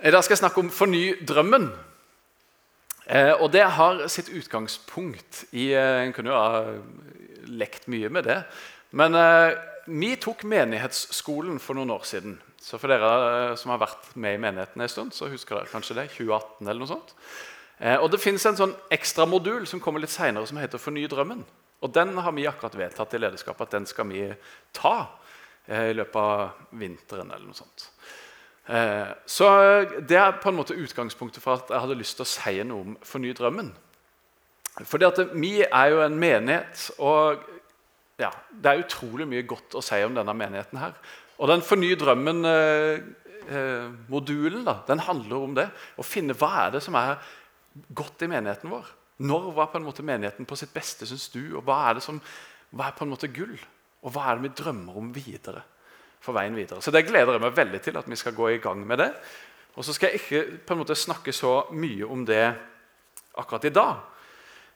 I dag skal jeg snakke om Forny drømmen. Eh, og det har sitt utgangspunkt i eh, En kunne jo ha lekt mye med det. Men eh, vi tok menighetsskolen for noen år siden. Så for dere eh, som har vært med i menigheten en stund, så husker dere kanskje det. 2018 eller noe sånt. Eh, og det fins en sånn ekstra modul som kommer litt senere, som heter Forny drømmen. Og den har vi akkurat vedtatt i lederskapet at den skal vi ta eh, i løpet av vinteren. eller noe sånt. Eh, så Det er på en måte utgangspunktet for at jeg hadde lyst til å si noe om Forny drømmen. Fordi at Vi er jo en menighet, og ja, det er utrolig mye godt å si om denne menigheten. her. Og den Forny drømmen-modulen eh, den handler om det. Å finne hva er det som er godt i menigheten vår. Når var på en måte menigheten på sitt beste, syns du? Og hva er det som hva er på en måte gull? Og hva er det vi drømmer om videre? For veien videre. Så det gleder jeg meg veldig til at vi skal gå i gang med det. Og så skal jeg ikke på en måte snakke så mye om det akkurat i dag.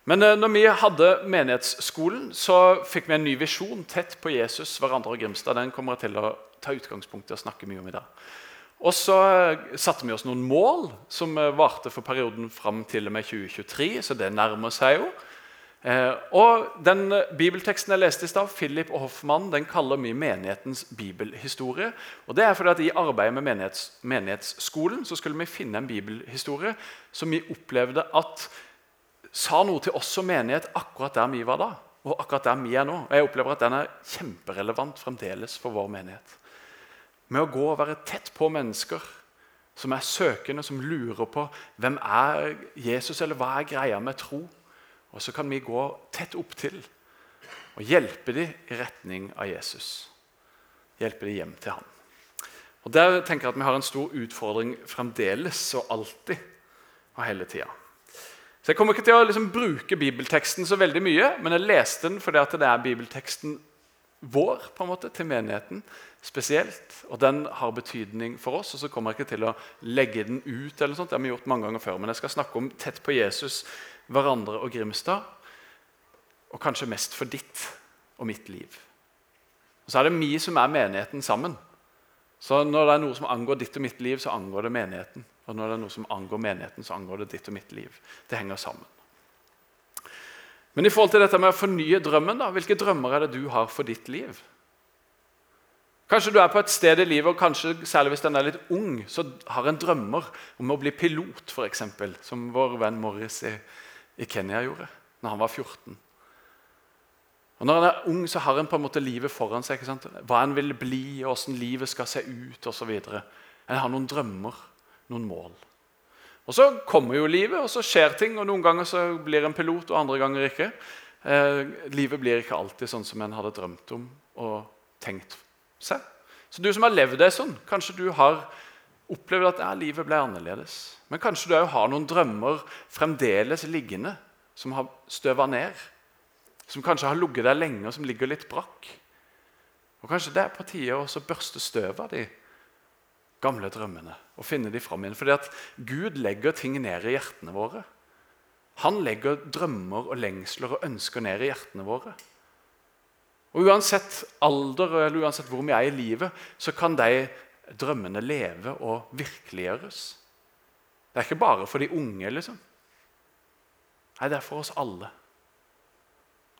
Men eh, når vi hadde menighetsskolen, så fikk vi en ny visjon tett på Jesus, hverandre og Grimstad. Den kommer jeg til å ta utgangspunkt i og snakke mye om i dag. Og så eh, satte vi oss noen mål som eh, varte for perioden fram til og med 2023, så det nærmer seg jo. Eh, og Den bibelteksten jeg leste i stad, Philip Hoffmann, den kaller vi menighetens bibelhistorie. Og det er fordi at I arbeidet med menighets, menighetsskolen så skulle vi finne en bibelhistorie som vi opplevde at sa noe til oss som menighet akkurat der vi var da, og akkurat der vi er nå. Og Jeg opplever at den er kjemperelevant fremdeles for vår menighet. Med å gå og være tett på mennesker som er søkende, som lurer på hvem er Jesus, eller hva er greia med tro. Og så kan vi gå tett opp til og hjelpe dem i retning av Jesus. Hjelpe dem hjem til ham. Og Der tenker jeg at vi har en stor utfordring fremdeles og alltid og hele tida. Så Jeg kommer ikke til å liksom bruke bibelteksten så veldig mye, men jeg leste den fordi det er bibelteksten vår på en måte, til menigheten spesielt. Og den har betydning for oss. og Så kommer jeg ikke til å legge den ut. eller sånt, Det har vi gjort mange ganger før, men jeg skal snakke om tett på Jesus hverandre og Grimstad, og kanskje mest for ditt og mitt liv. Og Så er det vi som er menigheten sammen. Så når det er noe som angår ditt og mitt liv, så angår det menigheten. Og når det er noe som angår menigheten, så angår det ditt og mitt liv. Det henger sammen. Men i forhold til dette med å fornye drømmen, da, hvilke drømmer er det du har for ditt liv? Kanskje du er på et sted i livet, og kanskje særlig hvis den er litt ung, så har en drømmer om å bli pilot, f.eks., som vår venn Morris i, i Kenya gjorde når han var 14. Og Når han er ung, så har han på en måte livet foran seg. ikke sant? Hva han vil bli, og hvordan livet skal se ut osv. En har noen drømmer, noen mål. Og Så kommer jo livet, og så skjer ting. og Noen ganger så blir en pilot, og andre ganger ikke. Eh, livet blir ikke alltid sånn som en hadde drømt om og tenkt seg. Så du som har levd det sånn, kanskje du har opplevd at ja, livet ble annerledes. Men kanskje du òg har noen drømmer fremdeles liggende som har støva ned. Som kanskje har ligget der lenge, og som ligger litt brakk. Og Kanskje det er på tide å børste støv av de gamle drømmene og finne de fram igjen. Fordi at Gud legger ting ned i hjertene våre. Han legger drømmer og lengsler og ønsker ned i hjertene våre. Og Uansett alder eller uansett hvor vi er i livet, så kan de drømmene leve og virkeliggjøres. Det er ikke bare for de unge, liksom. Nei, det er for oss alle.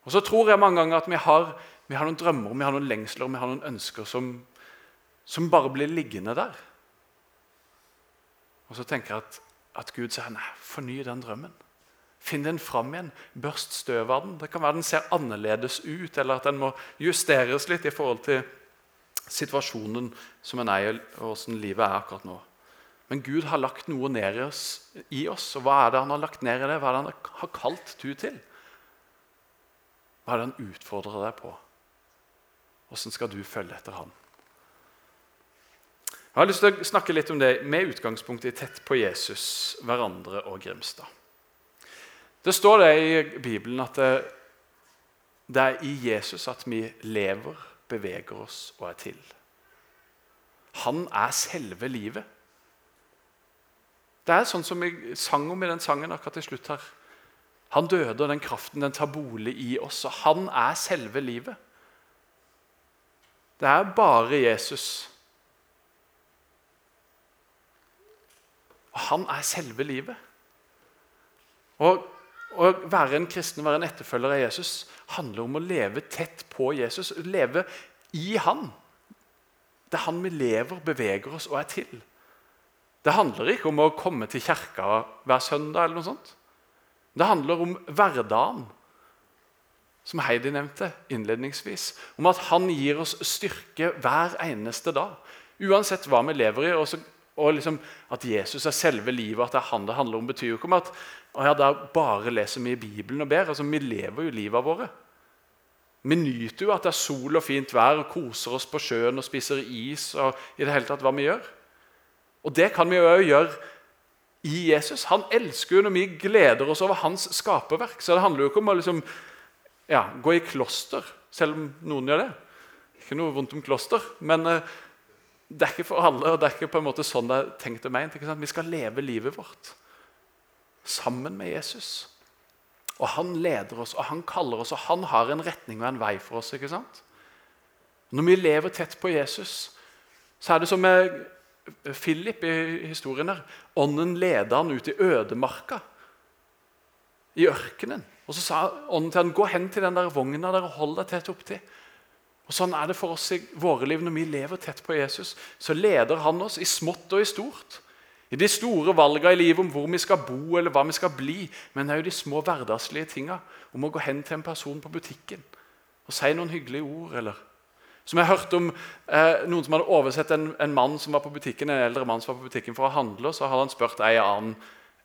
Og så tror jeg mange ganger at vi har, vi har noen drømmer, vi har noen lengsler vi har noen ønsker som, som bare blir liggende der. Og så tenker jeg at, at Gud sier nei, forny den drømmen. Finn den fram igjen. Børst støv av den. Det kan være den ser annerledes ut, eller at den må justeres litt i forhold til situasjonen som en er i, og hvordan livet er akkurat nå. Men Gud har lagt noe ned i oss, i oss, og hva er det han har lagt ned i det? Hva er det han har kalt du til? Hva er det han utfordrer deg på? Hvordan skal du følge etter han? Jeg har lyst til å snakke litt om det med utgangspunkt i Tett på Jesus, hverandre og Grimstad. Det står det i Bibelen at det, det er i Jesus at vi lever, beveger oss og er til. Han er selve livet. Det er sånn som jeg sang om i den sangen akkurat til slutt her. Han døde, og den kraften den tar bolig i oss. Og han er selve livet. Det er bare Jesus han er selve livet. Og Å være en kristen, være en etterfølger av Jesus, handler om å leve tett på Jesus. Leve i han. Det er han vi lever, beveger oss og er til. Det handler ikke om å komme til kirka hver søndag. eller noe sånt. Det handler om hverdagen, som Heidi nevnte innledningsvis. Om at han gir oss styrke hver eneste dag. Uansett hva vi lever i. Og, så, og liksom At Jesus er selve livet, at det er han det handler om, betyr jo ikke om at ja, da bare leser vi i Bibelen og ber. Altså, Vi lever jo livet våre. Vi nyter jo at det er sol og fint vær og koser oss på sjøen og spiser is. og i det hele tatt hva vi gjør. Og det kan vi jo gjøre i Jesus. Han elsker jo når vi gleder oss over hans skaperverk. Så det handler jo ikke om å liksom, ja, gå i kloster, selv om noen gjør det. Ikke noe vondt om kloster, men uh, det er ikke for alle. og det er ikke på en måte sånn det er tenkt og ment. Vi skal leve livet vårt sammen med Jesus. Og Han leder oss, og han kaller oss, og han har en retning og en vei for oss. ikke sant? Når vi lever tett på Jesus, så er det som med Philip i historien her. Ånden leder han ut i ødemarka, i ørkenen. Og Så sa ånden til han, gå hen til den der vogna der og hold deg tett opptil. Og Sånn er det for oss i våre liv når vi lever tett på Jesus. Så leder han oss i smått og i stort. I de store valgene i livet om hvor vi skal bo eller hva vi skal bli. Men jo de små hverdagslige tinga om å gå hen til en person på butikken og si noen hyggelige ord. eller... Som jeg hørte om eh, Noen som hadde oversett en, en, mann som var på butikken, en eldre mann som var på butikken for å handle. Så hadde han spurt ei annen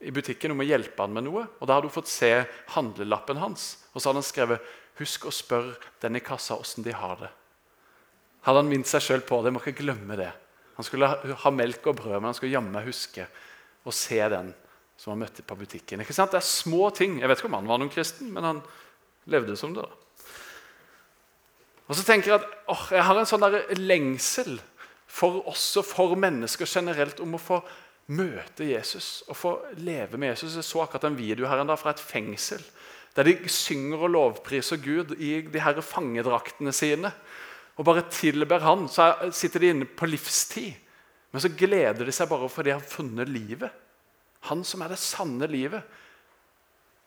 i butikken om å hjelpe han med noe. og Da hadde hun fått se handlelappen hans. Og så hadde han skrevet 'Husk å spørre den i kassa åssen de har det'. Hadde han minnet seg sjøl på det. Må ikke glemme det. Han skulle ha melk og brød, men han skulle jammen huske å se den som han møtte på butikken. Ikke sant? Det er små ting. Jeg vet ikke om han var noen kristen, men han levde som det. da. Og så tenker Jeg at åh, jeg har en sånn der lengsel for oss og for mennesker generelt om å få møte Jesus og få leve med Jesus. Jeg så akkurat en video her en dag fra et fengsel der de synger og lovpriser Gud i de her fangedraktene sine og bare tilber Han, så sitter de inne på livstid. Men så gleder de seg bare fordi de har funnet livet. Han som er det sanne livet.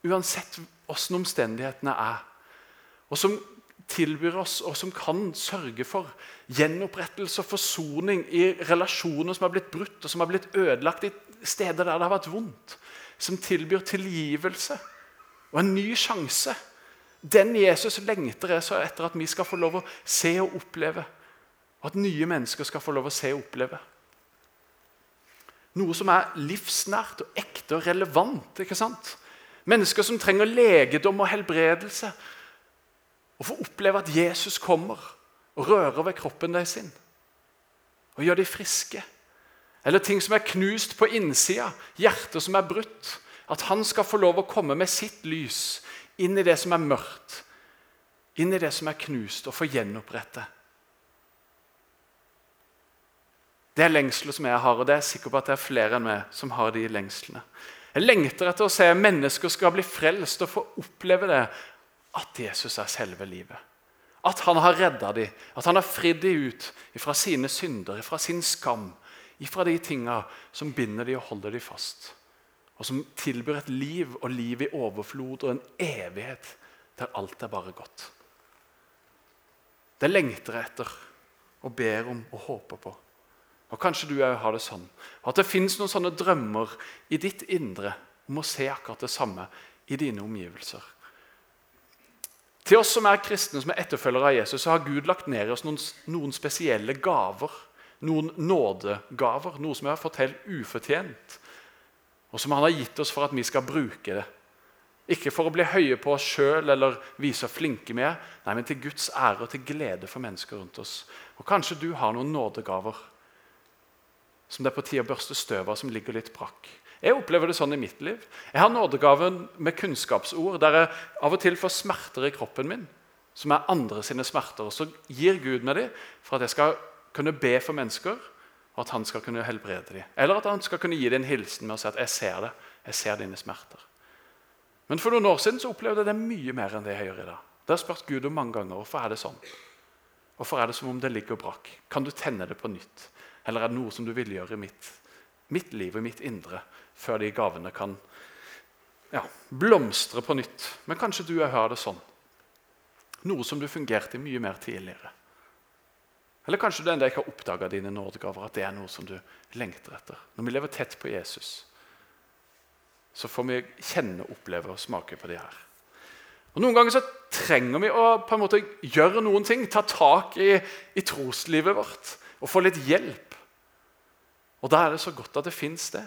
Uansett åssen omstendighetene er. Og som tilbyr oss, og som kan sørge for gjenopprettelse og forsoning i relasjoner som har blitt brutt og som har blitt ødelagt i steder der det har vært vondt. Som tilbyr tilgivelse og en ny sjanse. Den Jesus lengter jeg så etter at vi skal få lov å se og oppleve. Og at nye mennesker skal få lov å se og oppleve. Noe som er livsnært og ekte og relevant. ikke sant? Mennesker som trenger legedom og helbredelse. Å få oppleve at Jesus kommer og rører ved kroppen deres sin. Og gjør dem friske. Eller ting som er knust på innsida, hjerter som er brutt. At han skal få lov å komme med sitt lys inn i det som er mørkt, inn i det som er knust, og få gjenopprette. Det er lengsler som jeg har, og det er jeg sikker på at det er flere enn meg som har de lengslene. Jeg lengter etter å se mennesker skal bli frelst og få oppleve det at Jesus er selve livet. At han har redda dem, at han har fridd dem ut fra sine synder, fra sin skam, fra de tinga som binder dem og holder dem fast og som tilbyr et liv og liv i overflod og en evighet der alt er bare godt. Det lengter jeg etter og ber om og håper på. Og Kanskje du òg har det sånn. At det fins noen sånne drømmer i ditt indre om å se akkurat det samme i dine omgivelser. Til oss som er kristne, som er etterfølgere av Jesus, så har Gud lagt ned i oss noen, noen spesielle gaver. Noen nådegaver, noe som vi har fått helt ufortjent og som han har gitt oss for at vi skal bruke det. Ikke for å bli høye på oss sjøl eller vise flinke vi er, nei, men til Guds ære og til glede for mennesker rundt oss. Og Kanskje du har noen nådegaver som det er på tide å børste støv av, som ligger litt brakk. Jeg opplever det sånn i mitt liv. Jeg har nådegaven med kunnskapsord, der jeg av og til får smerter i kroppen min, som er andre sine smerter. Og så gir Gud meg dem for at jeg skal kunne be for mennesker og at han skal kunne helbrede dem. Eller at han skal kunne gi dem en hilsen med å si at 'jeg ser det, jeg ser dine smerter'. Men for noen år siden så opplevde jeg det mye mer enn det jeg gjør i dag. Det har spurt Gud om mange ganger hvorfor er det sånn. Hvorfor er det som om det ligger brakk? Kan du tenne det på nytt? Eller er det noe som du vil gjøre i mitt, mitt liv og mitt indre før de gavene kan ja, blomstre på nytt. Men kanskje du har det sånn. Noe som du fungerte i mye mer tidligere. Eller kanskje du ennå ikke har oppdaga dine nådegaver, at det er noe som du lengter etter. Når vi lever tett på Jesus, så får vi kjenne, oppleve og smake på de her. Og Noen ganger så trenger vi å på en måte gjøre noen ting, ta tak i, i troslivet vårt og få litt hjelp. Og Da er det så godt at det fins det.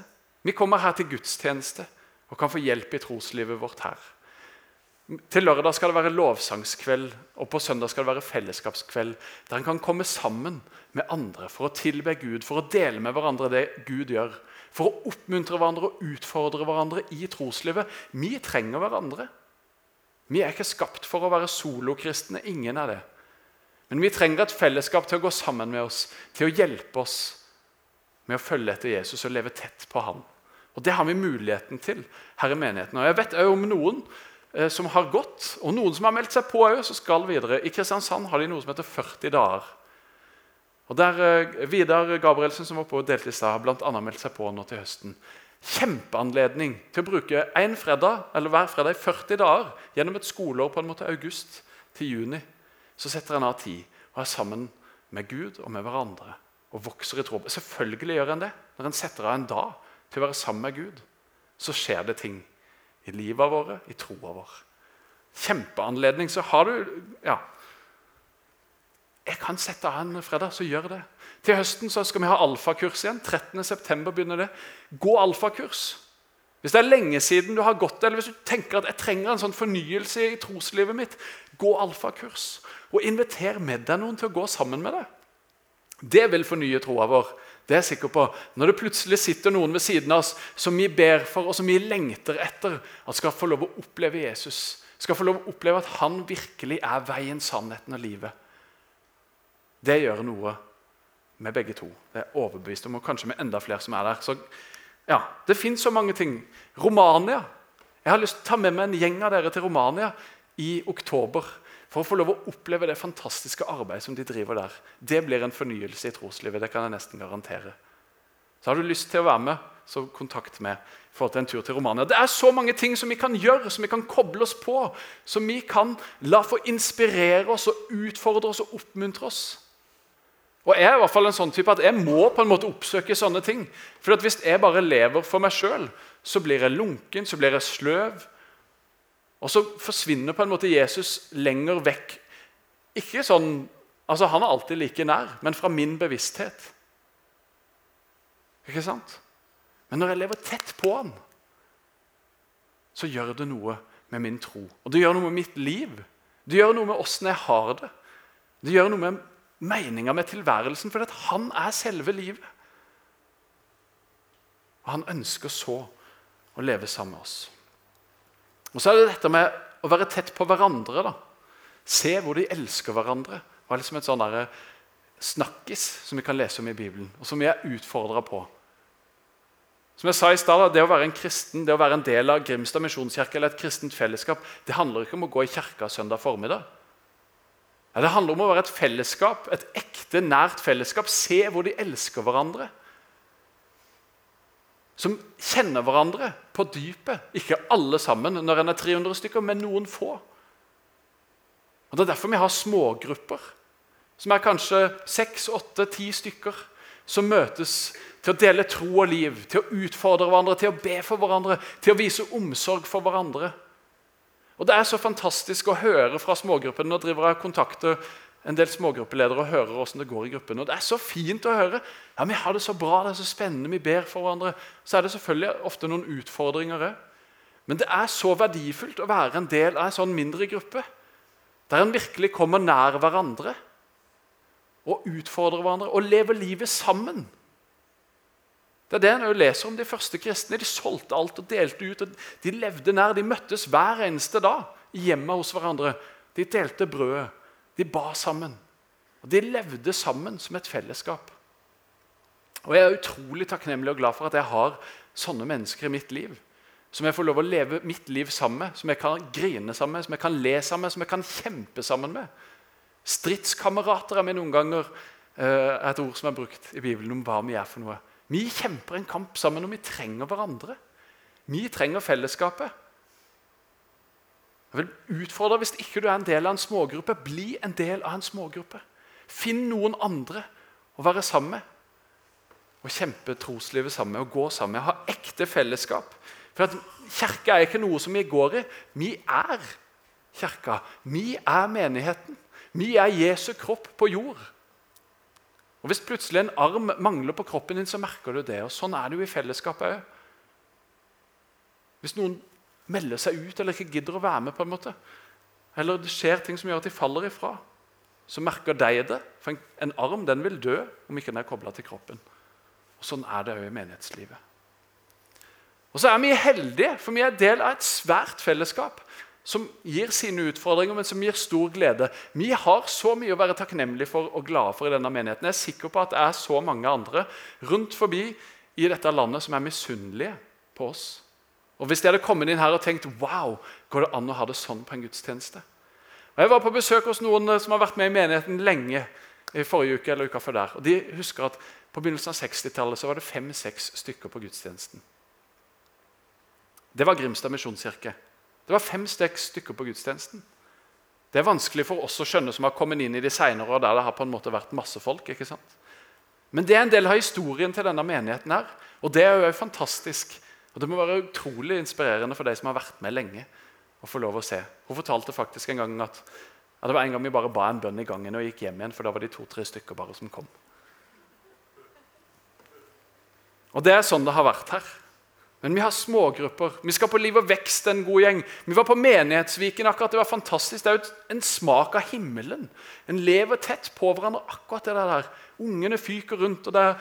Vi kommer her til gudstjeneste og kan få hjelp i troslivet vårt her. Til lørdag skal det være lovsangskveld, og på søndag skal det være fellesskapskveld. Der en kan komme sammen med andre for å tilbe Gud, for å dele med hverandre det Gud gjør. For å oppmuntre hverandre og utfordre hverandre i troslivet. Vi trenger hverandre. Vi er ikke skapt for å være solokristne. Ingen er det. Men vi trenger et fellesskap til å gå sammen med oss, til å hjelpe oss med å følge etter Jesus og leve tett på ham. Og Det har vi muligheten til her i menigheten. Og Jeg vet også om noen som har gått, og noen som har meldt seg på òg, som skal videre. I Kristiansand har de noe som heter 40 dager. Og der eh, Vidar Gabrielsen, som var på stad, har bl.a. meldt seg på nå til høsten. Kjempeanledning til å bruke en fredag, eller hver fredag i 40 dager gjennom et skoleår på en måte august til juni. Så setter en av tid og er sammen med Gud og med hverandre og vokser i tro. Selvfølgelig gjør en det. Når en setter av en dag til å være sammen med Gud, så skjer det ting i livet våre, i troa vår. Kjempeanledning. Så har du Ja. Jeg kan sette av en fredag, så gjør det. Til høsten så skal vi ha alfakurs igjen. 13.9. begynner det. Gå alfakurs. Hvis det er lenge siden du har gått eller hvis du tenker at jeg trenger en sånn fornyelse i troslivet mitt, gå alfakurs. Og inviter med deg noen til å gå sammen med deg. Det vil fornye troa vår. Det er jeg sikker på. Når det plutselig sitter noen ved siden av oss som vi ber for, og som vi lengter etter at skal få lov å oppleve Jesus, skal få lov å oppleve at han virkelig er veien, sannheten og livet, det gjør noe med begge to. Det er overbevist om, og kanskje med enda flere som er der. Så ja, Det fins så mange ting. Romania. Jeg har lyst til å ta med meg en gjeng av dere til Romania i oktober for å få lov å oppleve det fantastiske arbeidet som de driver der. Det blir en fornyelse i troslivet. det kan jeg nesten garantere. Så Har du lyst til å være med, så kontakt med for til en tur til Romania. Det er så mange ting som vi kan gjøre, som vi kan koble oss på. Som vi kan la få inspirere oss og utfordre oss og oppmuntre oss. Og Jeg er i hvert fall en sånn type at jeg må på en måte oppsøke sånne ting. For Hvis jeg bare lever for meg sjøl, så blir jeg lunken, så blir jeg sløv. Og så forsvinner på en måte Jesus lenger vekk. Ikke sånn, altså Han er alltid like nær, men fra min bevissthet. Ikke sant? Men når jeg lever tett på han, så gjør det noe med min tro. Og det gjør noe med mitt liv. Det gjør noe med åssen jeg har det. Det gjør noe med meninga med tilværelsen, for han er selve livet. Og han ønsker så å leve sammen med oss. Og så er det dette med å være tett på hverandre. da. Se hvor de elsker hverandre. Det var liksom et sånn snakkis som vi kan lese om i Bibelen, og som vi er utfordra på. Som jeg sa i sted, Det å være en kristen, det å være en del av Grimstad misjonskirke eller et kristent fellesskap, det handler ikke om å gå i kirka søndag formiddag. Ja, det handler om å være et fellesskap, et ekte, nært fellesskap. Se hvor de elsker hverandre som kjenner hverandre på dypet. Ikke alle sammen når en er 300 stykker, men noen få. Og Det er derfor vi har smågrupper, som er kanskje seks, åtte, ti stykker, som møtes til å dele tro og liv, til å utfordre hverandre, til å be for hverandre, til å vise omsorg for hverandre. Og Det er så fantastisk å høre fra smågruppene. Nå driver jeg kontakter en del smågruppeledere og hører hvordan det går i gruppen. Og Det er så fint å høre. Ja, Vi har det så bra, det er så spennende, vi ber for hverandre. Så er det selvfølgelig ofte noen utfordringer òg. Men det er så verdifullt å være en del av en sånn mindre gruppe. Der en virkelig kommer nær hverandre og utfordrer hverandre og lever livet sammen. Det er det en leser om de første kristne. De solgte alt og delte ut. og De levde nær, de møttes hver eneste dag hjemme hos hverandre. De delte brødet. De ba sammen. Og De levde sammen som et fellesskap. Og Jeg er utrolig takknemlig og glad for at jeg har sånne mennesker i mitt liv. Som jeg får lov å leve mitt liv sammen med, som jeg kan grine sammen med, som jeg kan le sammen med, som jeg kan kjempe sammen med. Stridskamerater er vi noen ganger er et ord som er brukt i Bibelen om hva vi er for noe. Vi kjemper en kamp sammen, og vi trenger hverandre. Vi trenger fellesskapet. Jeg vil utfordre Hvis ikke du er en del av en smågruppe, bli en del av en smågruppe. Finn noen andre å være sammen med. Og kjempe troslivet sammen med gå sammen med. Ha ekte fellesskap. For at Kirka er ikke noe som vi går i. Vi er kirka. Vi er menigheten. Vi er Jesu kropp på jord. Og Hvis plutselig en arm mangler på kroppen din, så merker du det. og Sånn er det jo i fellesskapet òg. Hvis noen melder seg ut eller ikke gidder å være med, på en måte, eller det skjer ting som gjør at de faller ifra, så merker de det. For en, en arm den vil dø om ikke den er kobla til kroppen. Og Sånn er det òg i menighetslivet. Og så er vi heldige, for vi er del av et svært fellesskap som gir sine utfordringer, men som gir stor glede. Vi har så mye å være takknemlige for og glade for i denne menigheten. Jeg er sikker på at det er så mange andre rundt forbi i dette landet som er misunnelige på oss. Og Hvis de hadde kommet inn her og tenkt wow, går det an å ha det sånn på en gudstjeneste? Og Jeg var på besøk hos noen som har vært med i menigheten lenge. i forrige uke eller uka før der. Og De husker at på begynnelsen av 60-tallet var det fem-seks stykker på gudstjenesten. Det var Grimstad misjonskirke. Det var fem-seks stykker på gudstjenesten. Det er vanskelig for oss å skjønne som har kommet inn i de senere år, der det har på en måte vært masse folk. ikke sant? Men det er en del av historien til denne menigheten. her, Og det er jo fantastisk. Og Det må være utrolig inspirerende for de som har vært med lenge. å få lov å se. Hun fortalte faktisk en gang at at det var en gang vi bare ba en bønn i gangen og gikk hjem igjen, for da var de to-tre stykker bare som kom. Og Det er sånn det har vært her. Men vi har smågrupper. Vi skal på Liv og Vekst, en god gjeng. Vi var på Menighetsviken. akkurat, Det var fantastisk. Det er jo en smak av himmelen. En lever tett på hverandre. akkurat det der. Ungene fyker rundt, og det er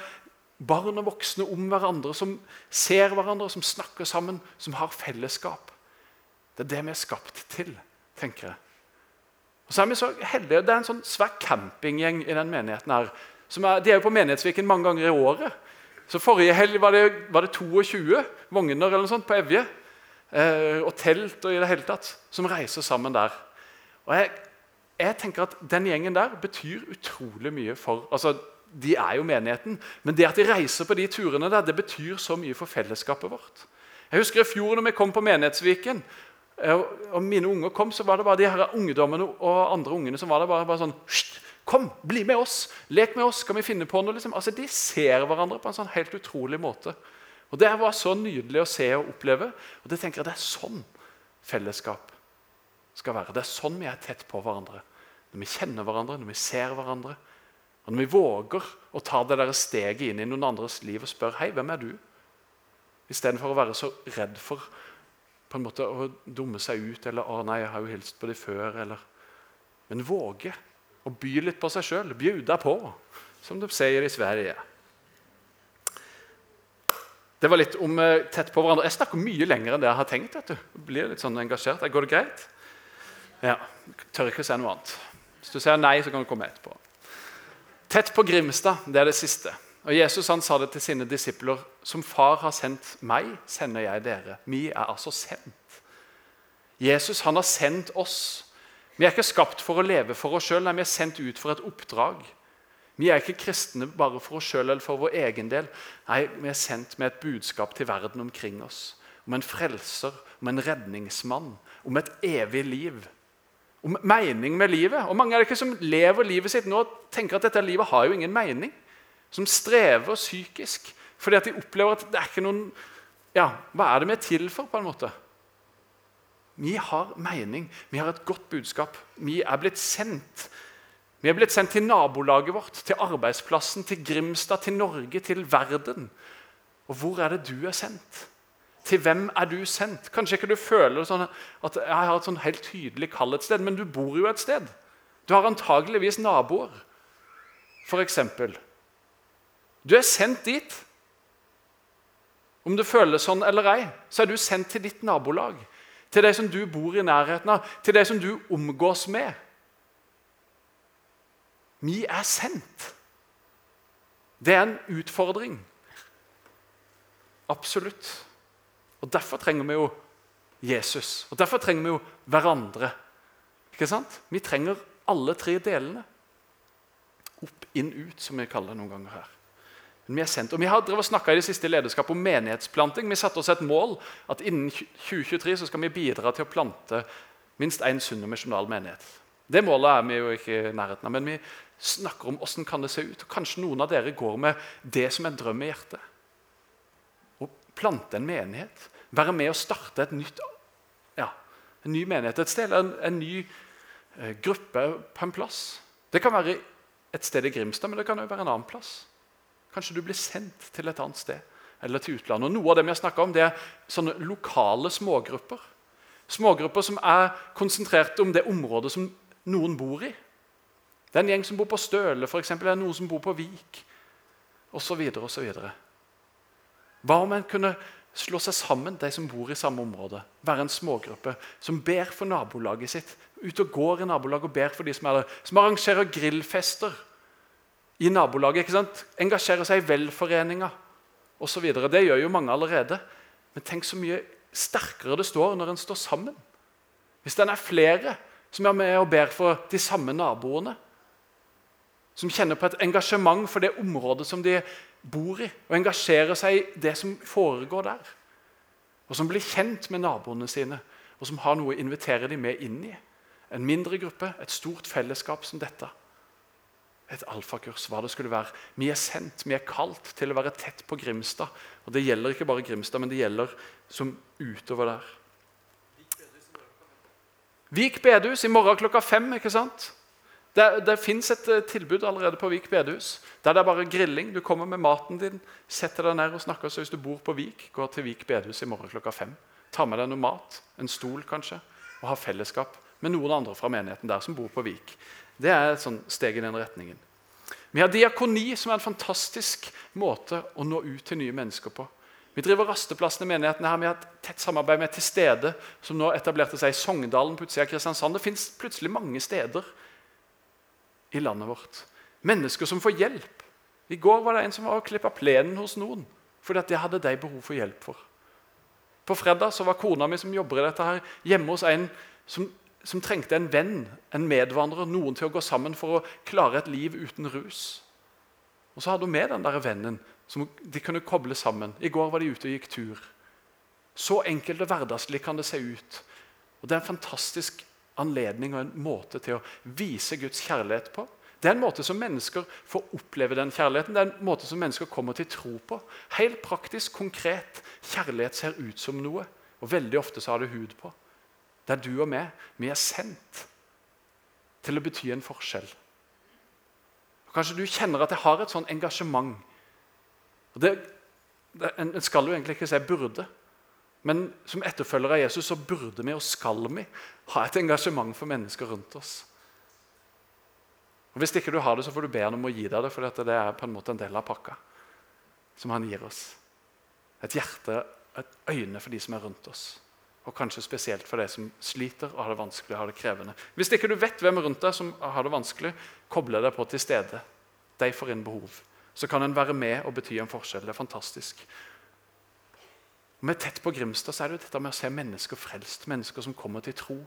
barn og voksne om hverandre som ser hverandre, som snakker sammen, som har fellesskap. Det er det vi er skapt til, tenker jeg. Og så er vi så heldige. Det er en sånn svær campinggjeng i den menigheten. her. Er, de er jo på Menighetsviken mange ganger i året. Så Forrige helg var det, var det 22 vogner eller noe sånt på Evje. Eh, og telt og i det hele tatt, som reiser sammen der. Og jeg, jeg, tenker at Den gjengen der betyr utrolig mye for altså De er jo menigheten, men det at de reiser på de turene der, det betyr så mye for fellesskapet vårt. Jeg husker i fjor når vi kom på Menighetsviken, eh, og mine unger kom, så var det bare de her ungdommene og andre ungene som var der bare, bare sånn Kom, bli med oss! Lek med oss! Skal vi finne på noe? Liksom? Altså, De ser hverandre på en sånn helt utrolig måte. Og Det var så nydelig å se og oppleve. Og det tenker jeg Det er sånn fellesskap skal være. Det er sånn vi er tett på hverandre. Når vi kjenner hverandre, når vi ser hverandre. Og når vi våger å ta det der steget inn i noen andres liv og spørre hei, hvem er du? Istedenfor å være så redd for på en måte å dumme seg ut eller å nei, jeg har jo hilst på dem før. eller... Men våge å by litt på seg sjøl. Bjuda på, som de sier i Sverige. Det var litt om uh, tett på hverandre. Jeg snakker mye lenger enn det jeg har tenkt. vet du. Jeg blir litt sånn engasjert. Går det greit? Ja. Tør ikke å si noe annet. Hvis du sier nei, så kan du komme etterpå. Tett på Grimstad, det er det siste. Og Jesus han sa det til sine disipler. Som far har sendt meg, sender jeg dere. Vi er altså sendt. Jesus han har sendt oss vi er ikke skapt for å leve for oss sjøl, vi er sendt ut for et oppdrag. Vi er ikke kristne bare for oss sjøl eller for vår egen del. Nei, Vi er sendt med et budskap til verden omkring oss. Om en frelser, om en redningsmann, om et evig liv. Om mening med livet. Og Mange av dere som lever livet sitt nå tenker at dette livet har jo ingen mening. Som strever psykisk fordi at de opplever at det er ikke noen Ja, hva er det vi er til for? på en måte? Vi har mening, vi har et godt budskap. Vi er blitt sendt. Vi er blitt sendt til nabolaget vårt, til arbeidsplassen, til Grimstad, til Norge, til verden. Og hvor er det du er sendt? Til hvem er du sendt? Kanskje ikke du føler sånn at jeg har et sånn helt tydelig kall et sted, men du bor jo et sted. Du har antageligvis naboer, f.eks. Du er sendt dit. Om du føler sånn eller ei, så er du sendt til ditt nabolag til de som du bor i nærheten av, til de som du omgås med. Vi er sendt. Det er en utfordring. Absolutt. Og Derfor trenger vi jo Jesus. Og derfor trenger vi jo hverandre. Ikke sant? Vi trenger alle tre delene. Opp, inn, ut, som vi kaller det noen ganger her. Men vi er sendt. Og vi har snakka i det siste lederskapet om menighetsplanting. Vi satte oss et mål at innen 2023 så skal vi bidra til å plante minst én sunn og misjonal menighet. Det målet er vi jo ikke i nærheten av, men vi snakker om hvordan kan se ut. Kanskje noen av dere går med det som en drøm i hjertet. Å plante en menighet. Være med å starte nytt, ja, en ny menighet et sted, en, en ny eh, gruppe på en plass. Det kan være et sted i Grimstad, men det kan også være en annen plass. Kanskje du blir sendt til et annet sted eller til utlandet. Og Noe av det vi har om, det er sånne lokale smågrupper. Smågrupper som er konsentrert om det området som noen bor i. Det er en gjeng som bor på Støle, for eksempel, det er noen som bor på Vik osv. Hva om en kunne slå seg sammen, de som bor i samme område? Være en smågruppe som ber for nabolaget sitt. Ut og går i nabolaget og ber for de som er der. Som arrangerer grillfester i nabolaget. ikke sant? Engasjerer seg i velforeninger osv. Det gjør jo mange allerede. Men tenk så mye sterkere det står når en står sammen. Hvis den er flere som er med og ber for de samme naboene. Som kjenner på et engasjement for det området som de bor i, og engasjerer seg i det som foregår der. Og som blir kjent med naboene sine, og som har noe å invitere dem med inn i. En mindre gruppe, et stort fellesskap som dette et alfakurs, hva det skulle være. Vi er sendt, vi er kalt til å være tett på Grimstad. Og Det gjelder ikke bare Grimstad, men det gjelder som utover der. Vik bedehus i morgen klokka fem. ikke sant? Det, det fins et eh, tilbud allerede på Vik bedehus. Der det er bare grilling. Du kommer med maten din, setter deg ned og snakker. Så hvis du bor på Vik, gå til Vik bedehus i morgen klokka fem. Ta med deg noe mat, en stol kanskje, og ha fellesskap med noen andre fra menigheten der som bor på Vik. Det er et sånn steg i den retningen. Vi har diakoni, som er en fantastisk måte å nå ut til nye mennesker på. Vi driver rasteplassene i menighetene her. Vi har et tett samarbeid med Til stede, som nå etablerte seg i Sogndalen på utsida av Kristiansand. Det fins plutselig mange steder i landet vårt. Mennesker som får hjelp. I går var det en som var og klippa plenen hos noen fordi at det hadde de behov for hjelp for. På fredag så var kona mi som jobber i dette her, hjemme hos en som som trengte en venn, en medvandrer, noen til å gå sammen for å klare et liv uten rus. Og Så hadde hun med den der vennen som de kunne koble sammen. I går var de ute og gikk tur. Så enkelt og hverdagslig kan det se ut. Og Det er en fantastisk anledning og en måte til å vise Guds kjærlighet på. Det er en måte som mennesker får oppleve den kjærligheten. Det er en måte som mennesker kommer til tro på. Helt praktisk, konkret. Kjærlighet ser ut som noe, og veldig ofte så har det hud på Det er du og meg, vi er sendt til å bety en forskjell. Kanskje du kjenner at jeg har et sånn engasjement. Det, det, en, en skal jo egentlig ikke si 'burde', men som etterfølgere av Jesus så burde vi og skal vi ha et engasjement for mennesker rundt oss. Og Hvis ikke du har det, så får du be han om å gi deg det, for det er på en måte en del av pakka som han gir oss. Et hjerte, et øyne for de som er rundt oss. Og kanskje spesielt for de som sliter og har det vanskelig og har det krevende. Hvis ikke du vet hvem rundt deg som har det vanskelig, koble deg på til stede. De får inn behov. Så kan en være med og bety en forskjell. Det er fantastisk. Og med tett på Grimstad så er det jo dette med å se mennesker frelst. Mennesker som kommer til tro.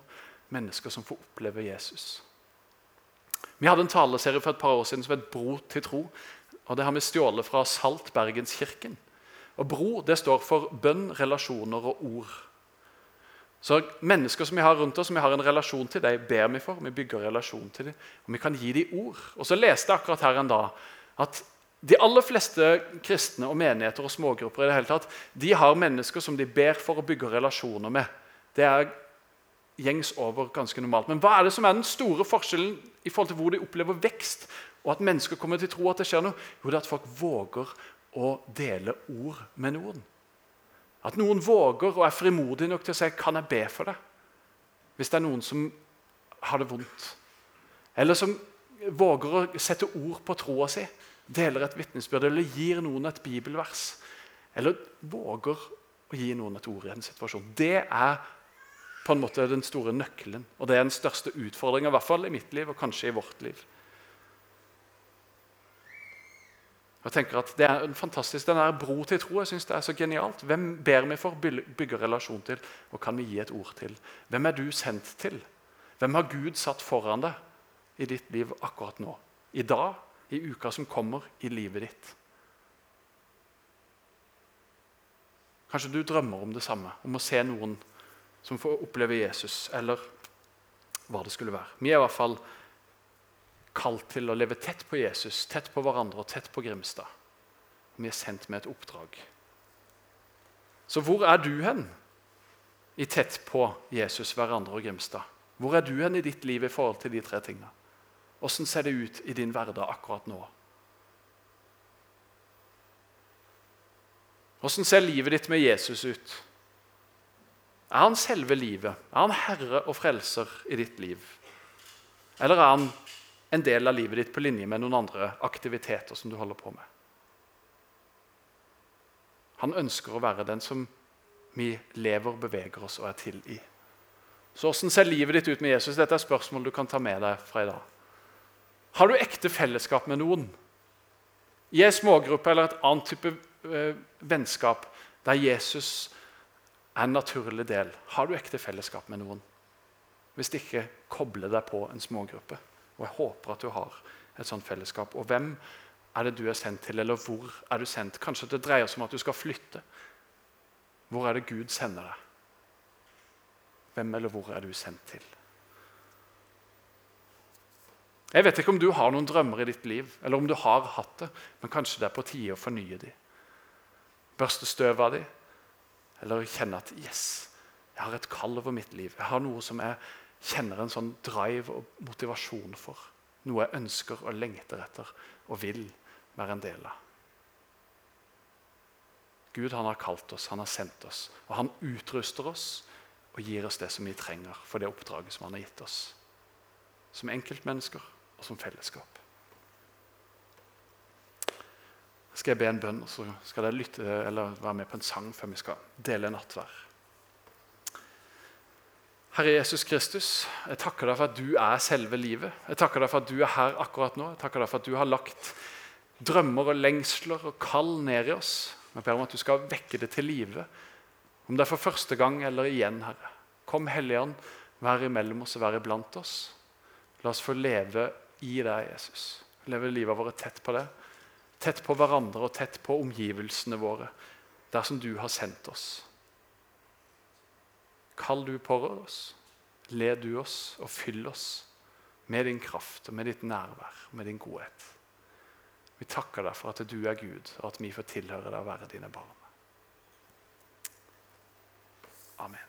Mennesker som får oppleve Jesus. Vi hadde en taleserie for et par år siden som het Bro til tro. og Det har vi stjålet fra Salt Bergenskirken. Og Bro det står for bønn, relasjoner og ord. Så Mennesker som vi har rundt oss, som vi har en relasjon til, de ber vi for. Vi bygger relasjon til dem, og vi kan gi dem ord. Og så leste jeg akkurat her en dag at de aller fleste kristne og menigheter og smågrupper i det hele tatt, de har mennesker som de ber for å bygge relasjoner med. Det er gjengs over ganske normalt. Men hva er det som er den store forskjellen i forhold til hvor de opplever vekst, og at mennesker kommer til å tro at det skjer noe? Jo, det er at folk våger å dele ord med noen. At noen våger og er frimodig nok til å si 'Kan jeg be for deg?' Hvis det er noen som har det vondt. Eller som våger å sette ord på troa si, deler et vitnesbyrd eller gir noen et bibelvers. Eller våger å gi noen et ord i en situasjon. Det er på en måte den store nøkkelen. Og det er den største utfordringen, i hvert fall i mitt liv og kanskje i vårt liv. Jeg tenker at Det er fantastisk, den der bro til tro jeg synes det er så genialt. Hvem ber vi for, bygger relasjon til, og kan vi gi et ord til? Hvem er du sendt til? Hvem har Gud satt foran deg i ditt liv akkurat nå? I dag, i uka som kommer, i livet ditt? Kanskje du drømmer om det samme, om å se noen som får oppleve Jesus, eller hva det skulle være. Vi er i hvert fall kalt til å leve tett på Jesus, tett på hverandre og tett på Grimstad. Vi er sendt med et oppdrag. Så hvor er du hen i tett på Jesus, hverandre og Grimstad? Hvor er du hen i ditt liv i forhold til de tre tingene? Åssen ser det ut i din hverdag akkurat nå? Åssen ser livet ditt med Jesus ut? Er han selve livet? Er han herre og frelser i ditt liv? Eller er han en del av livet ditt på linje med noen andre aktiviteter som du holder på med? Han ønsker å være den som vi lever, beveger oss og er til i. Så Hvordan ser livet ditt ut med Jesus? Dette er spørsmål du kan ta med deg fra i dag. Har du ekte fellesskap med noen? I en smågruppe eller et annet type eh, vennskap der Jesus er en naturlig del. Har du ekte fellesskap med noen? Hvis ikke, koble deg på en smågruppe. Og Jeg håper at du har et sånt fellesskap. Og hvem er det du er sendt til, eller hvor er du sendt? Kanskje det dreier seg om at du skal flytte. Hvor er det Gud sender deg? Hvem eller hvor er du sendt til? Jeg vet ikke om du har noen drømmer i ditt liv, eller om du har hatt det, men kanskje det er på tide å fornye dem. Børste støv av de, eller kjenne at yes, jeg har et kall over mitt liv. Jeg har noe som jeg kjenner en sånn drive og motivasjon for. Noe jeg ønsker og lengter etter og vil være en del av. Gud han har kalt oss, han har sendt oss, og han utruster oss og gir oss det som vi trenger for det oppdraget som han har gitt oss. Som enkeltmennesker og som fellesskap. skal jeg be en bønn, og så skal dere lytte eller være med på en sang før vi skal dele nattvær. Herre Jesus Kristus, jeg takker deg for at du er selve livet. Jeg takker deg for at du er her akkurat nå. Jeg takker deg for at du har lagt drømmer og lengsler og kall ned i oss. Jeg ber om at du skal vekke det til live, om det er for første gang eller igjen, Herre. Kom, Hellige vær imellom oss og vær iblant oss. La oss få leve i deg, Jesus. Leve livet vårt tett på deg tett på hverandre og tett på omgivelsene våre, dersom du har sendt oss. Kall du på oss, led du oss og fyll oss med din kraft og med ditt nærvær og med din godhet. Vi takker deg for at du er Gud, og at vi får tilhøre deg og være dine barn. Amen.